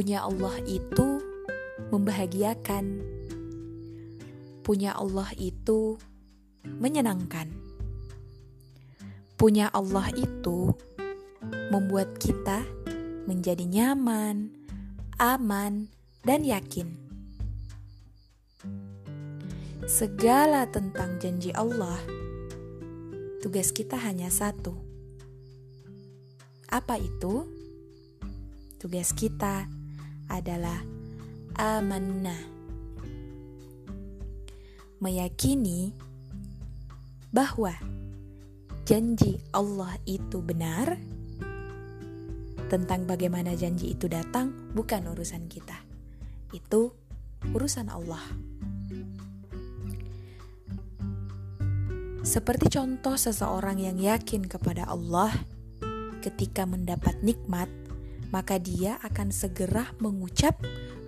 punya Allah itu membahagiakan. Punya Allah itu menyenangkan. Punya Allah itu membuat kita menjadi nyaman, aman, dan yakin. Segala tentang janji Allah, tugas kita hanya satu. Apa itu? Tugas kita adalah amanah. Meyakini bahwa janji Allah itu benar, tentang bagaimana janji itu datang bukan urusan kita. Itu urusan Allah. Seperti contoh seseorang yang yakin kepada Allah ketika mendapat nikmat, maka dia akan segera mengucap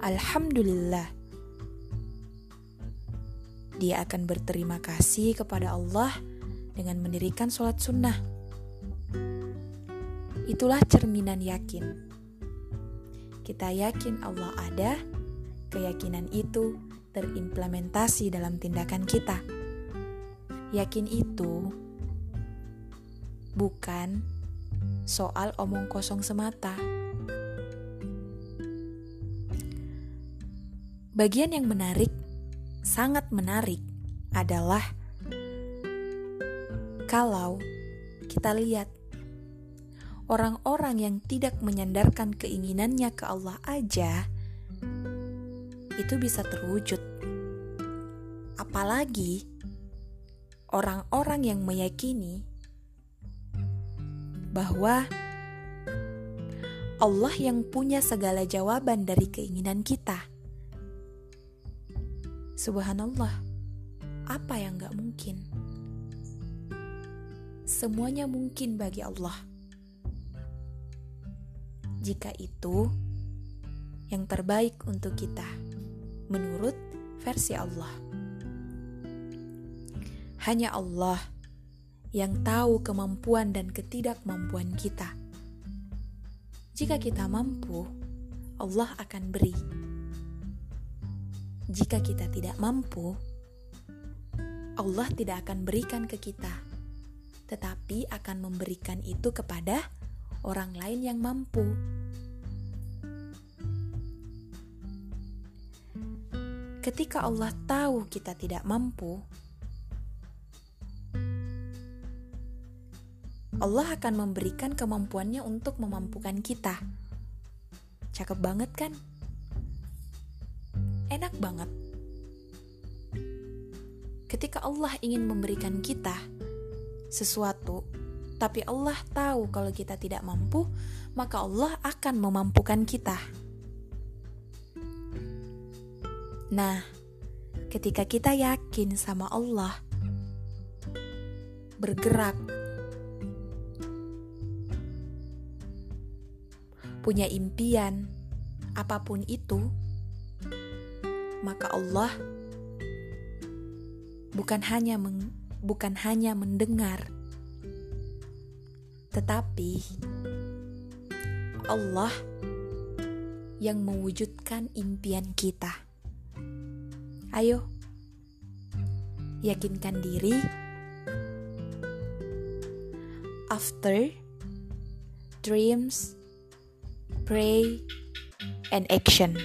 alhamdulillah. Dia akan berterima kasih kepada Allah dengan mendirikan sholat sunnah. Itulah cerminan yakin. Kita yakin Allah ada, keyakinan itu terimplementasi dalam tindakan kita. Yakin itu bukan soal omong kosong semata. Bagian yang menarik, sangat menarik, adalah kalau kita lihat orang-orang yang tidak menyandarkan keinginannya ke Allah aja, itu bisa terwujud. Apalagi orang-orang yang meyakini bahwa Allah yang punya segala jawaban dari keinginan kita. Subhanallah, apa yang gak mungkin? Semuanya mungkin bagi Allah jika itu yang terbaik untuk kita, menurut versi Allah. Hanya Allah yang tahu kemampuan dan ketidakmampuan kita. Jika kita mampu, Allah akan beri. Jika kita tidak mampu, Allah tidak akan berikan ke kita, tetapi akan memberikan itu kepada orang lain yang mampu. Ketika Allah tahu kita tidak mampu, Allah akan memberikan kemampuannya untuk memampukan kita. Cakep banget kan? Enak banget. Ketika Allah ingin memberikan kita sesuatu, tapi Allah tahu kalau kita tidak mampu, maka Allah akan memampukan kita. Nah, ketika kita yakin sama Allah, bergerak, punya impian, apa pun itu, maka Allah bukan hanya meng, bukan hanya mendengar tetapi Allah yang mewujudkan impian kita. Ayo, yakinkan diri. After dreams, pray, and action.